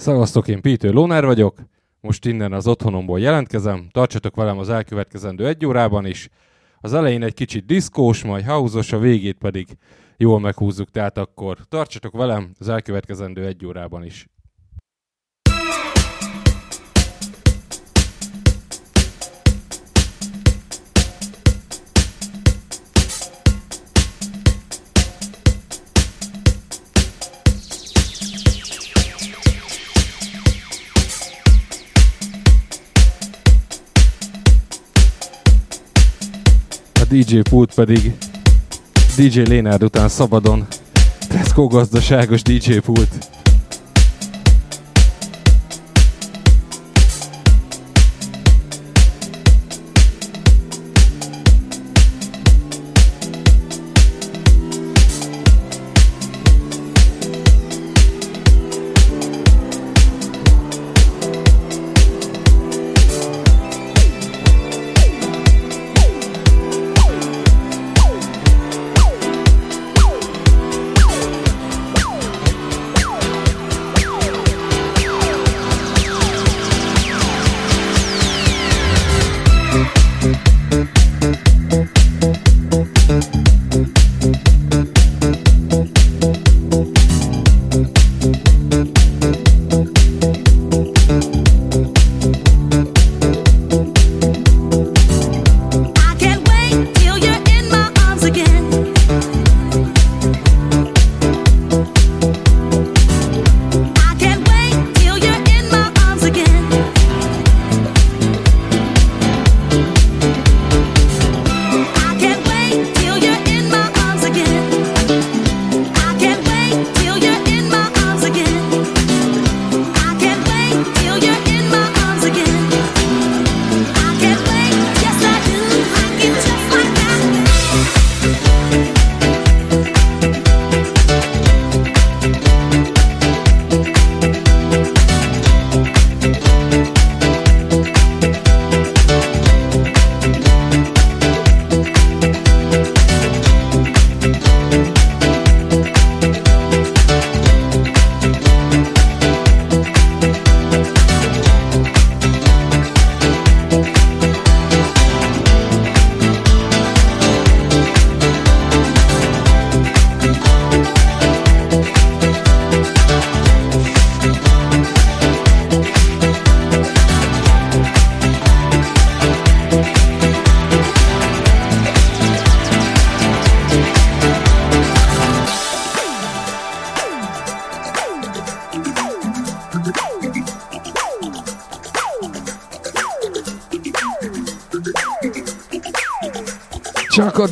Szevasztok, én Pítő Lóner vagyok. Most innen az otthonomból jelentkezem. Tartsatok velem az elkövetkezendő egy órában is. Az elején egy kicsit diszkós, majd hauzos, a végét pedig jól meghúzzuk, tehát akkor tartsatok velem az elkövetkezendő egy órában is. DJ pult pedig DJ Lénárd után szabadon Tesco gazdaságos DJ pult.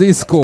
Disco.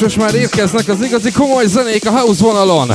Most már érkeznek az igazi komoly zenék a house vonalon.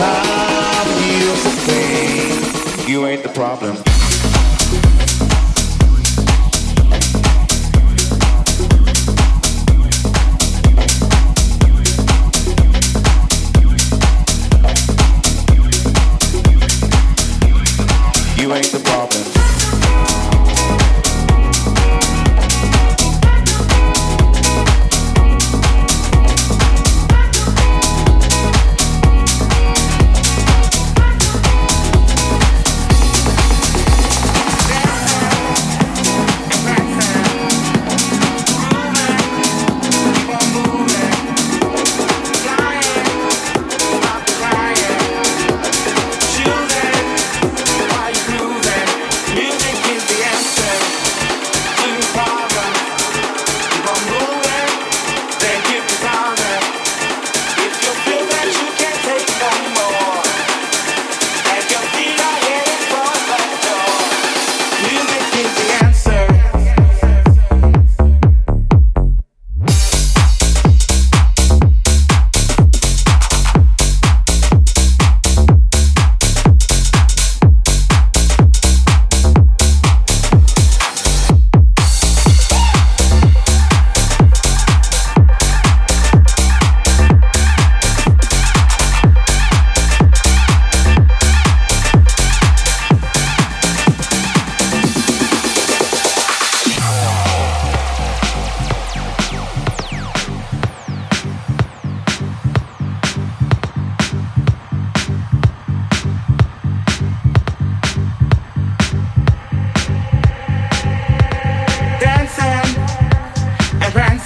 Time the. You ain't the problem.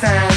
sound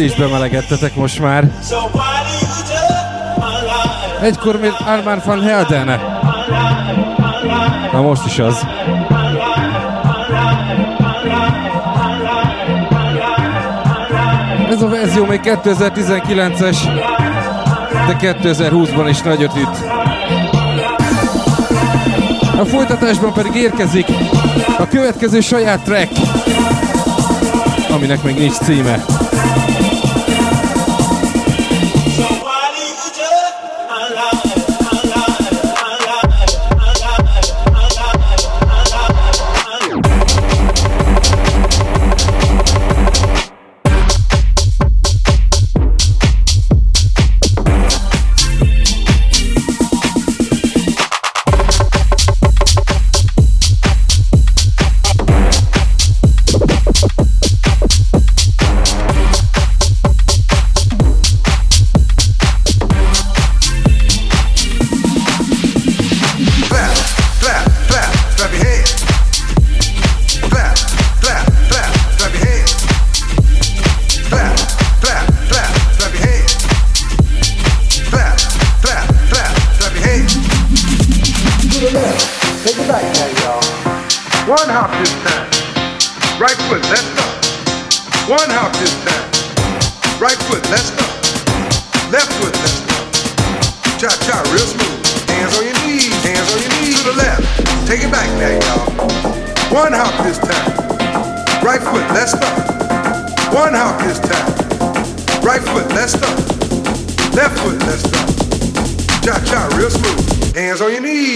ti is bemelegedtetek most már. Egykor még Armán van Helden. Na most is az. Ez a verzió még 2019-es, de 2020-ban is nagyot üt. A folytatásban pedig érkezik a következő saját track, aminek még nincs címe.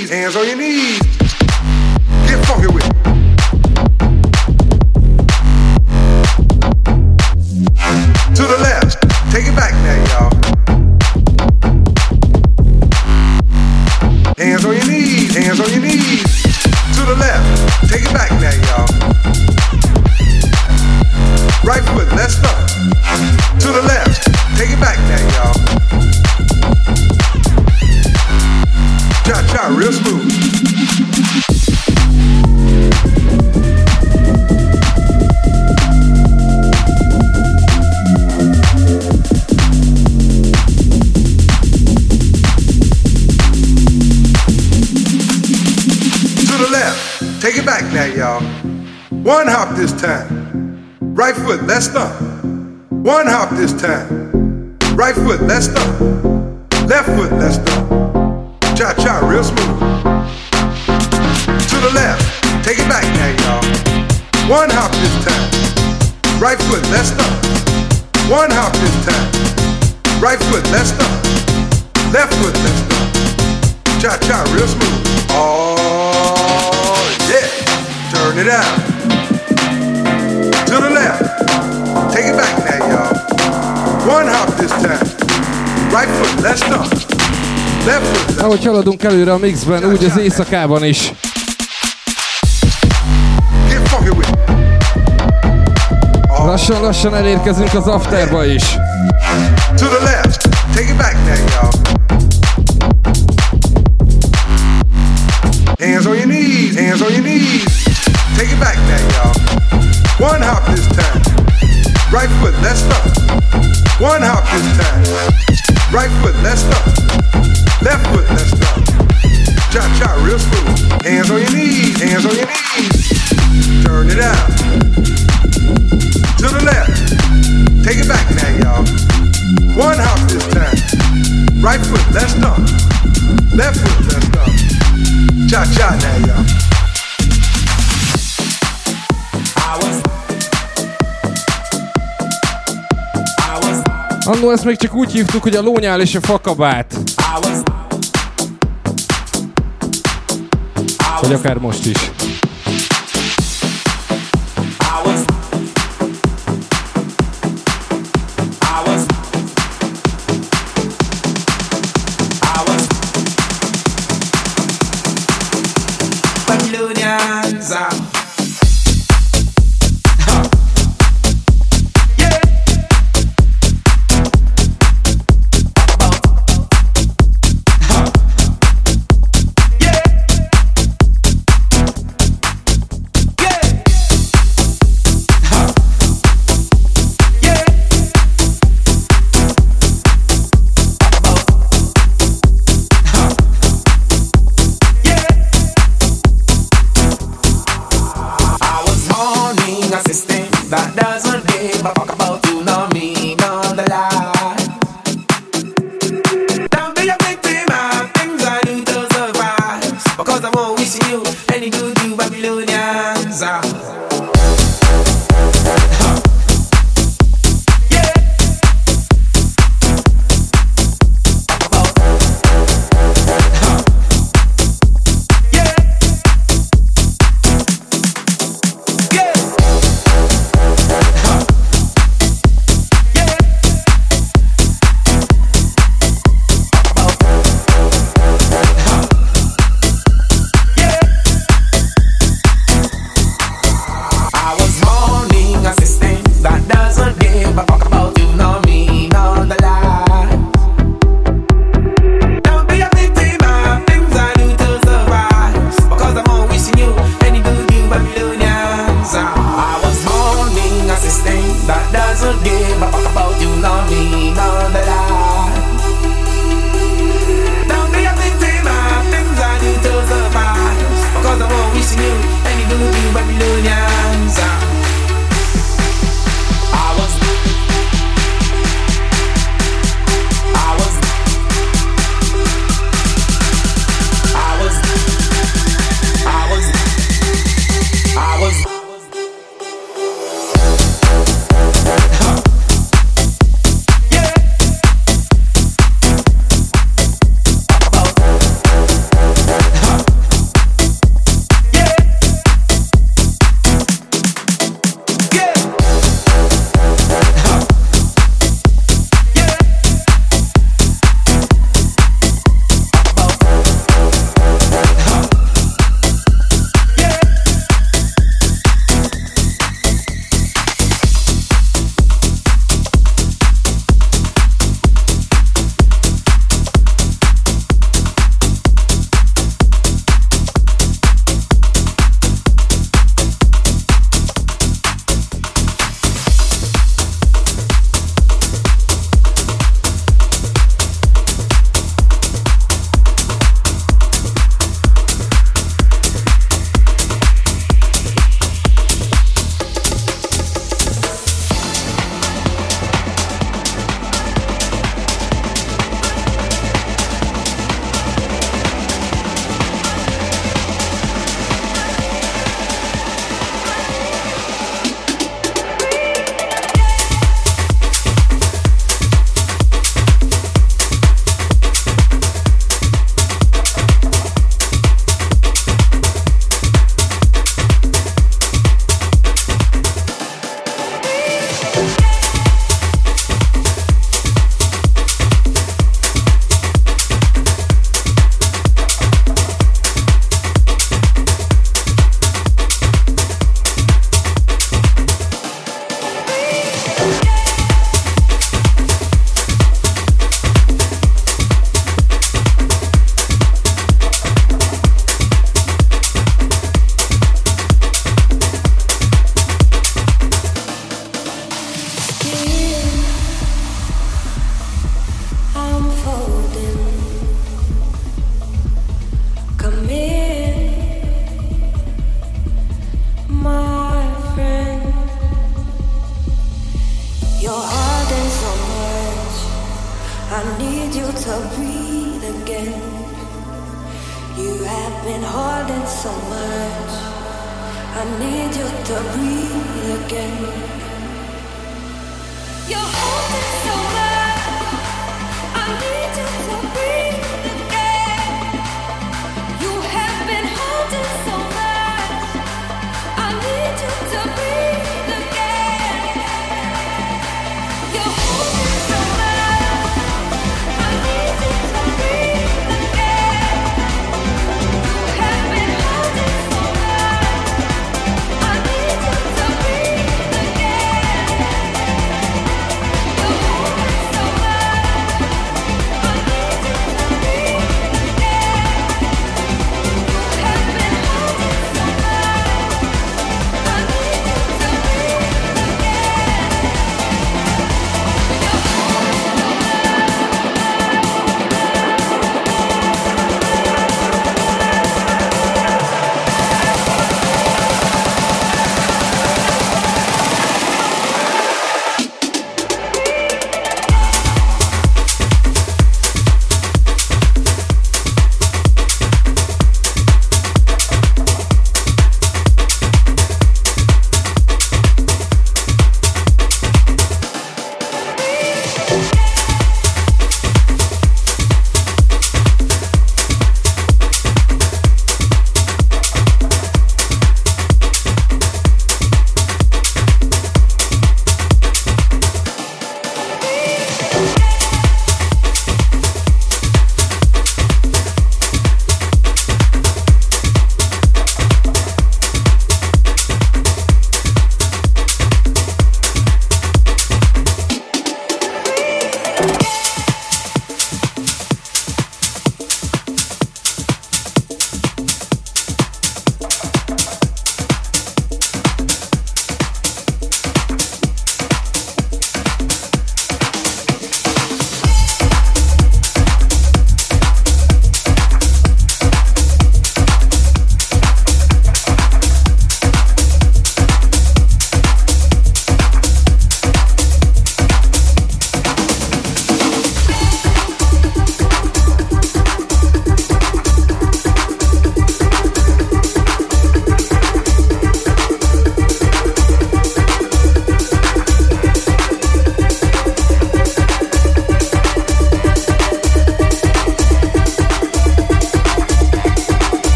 knees, hands on your knees. Haladunk előre a mixben, úgy az éjszakában is. Lassan-lassan elérkezünk az afterba is. To the left, take it back now, y'all. Hands on your knees, hands on your knees. Back now, y'all. One hop this time. Right foot, let's stop. One hop this time. Right foot, let's stop. Left foot, let's stop. Cha cha, real smooth. Hands on your knees, hands on your knees. Turn it out. To the left. Take it back now, y'all. One hop this time. Right foot, let's stop. Left foot, let's stop. Cha cha now, y'all. Annó ezt még csak úgy hívtuk, hogy a lónyál és a fakabát. Vagy akár most is. I need you to breathe again. You have been holding so much. I need you to breathe again. You're holding so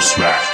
Smack.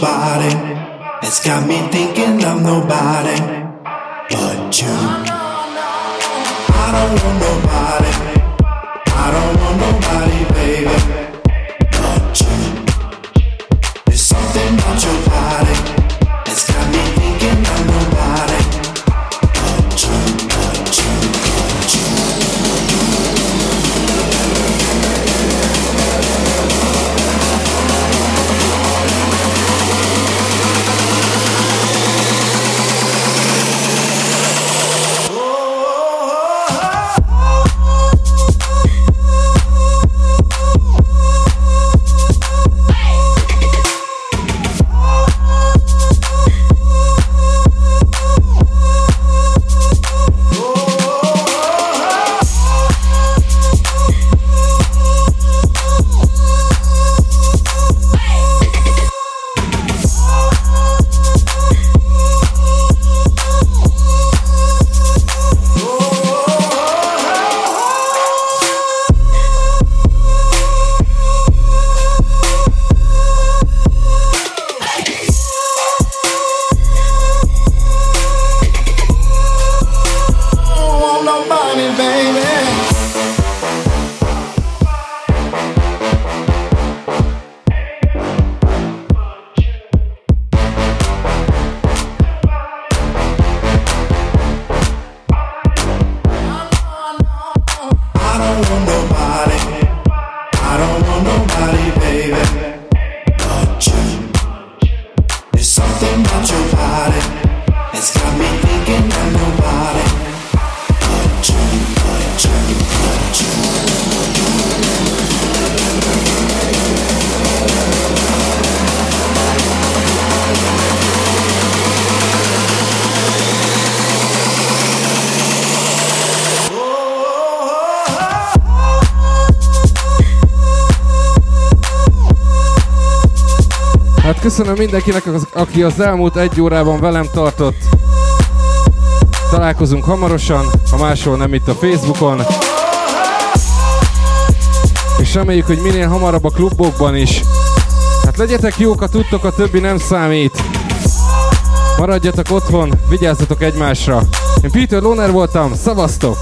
somebody köszönöm mindenkinek, az, aki az elmúlt egy órában velem tartott. Találkozunk hamarosan, ha máshol nem itt a Facebookon. És reméljük, hogy minél hamarabb a klubokban is. Hát legyetek jók, ha tudtok, a többi nem számít. Maradjatok otthon, vigyázzatok egymásra. Én Peter Loner voltam, szavaztok!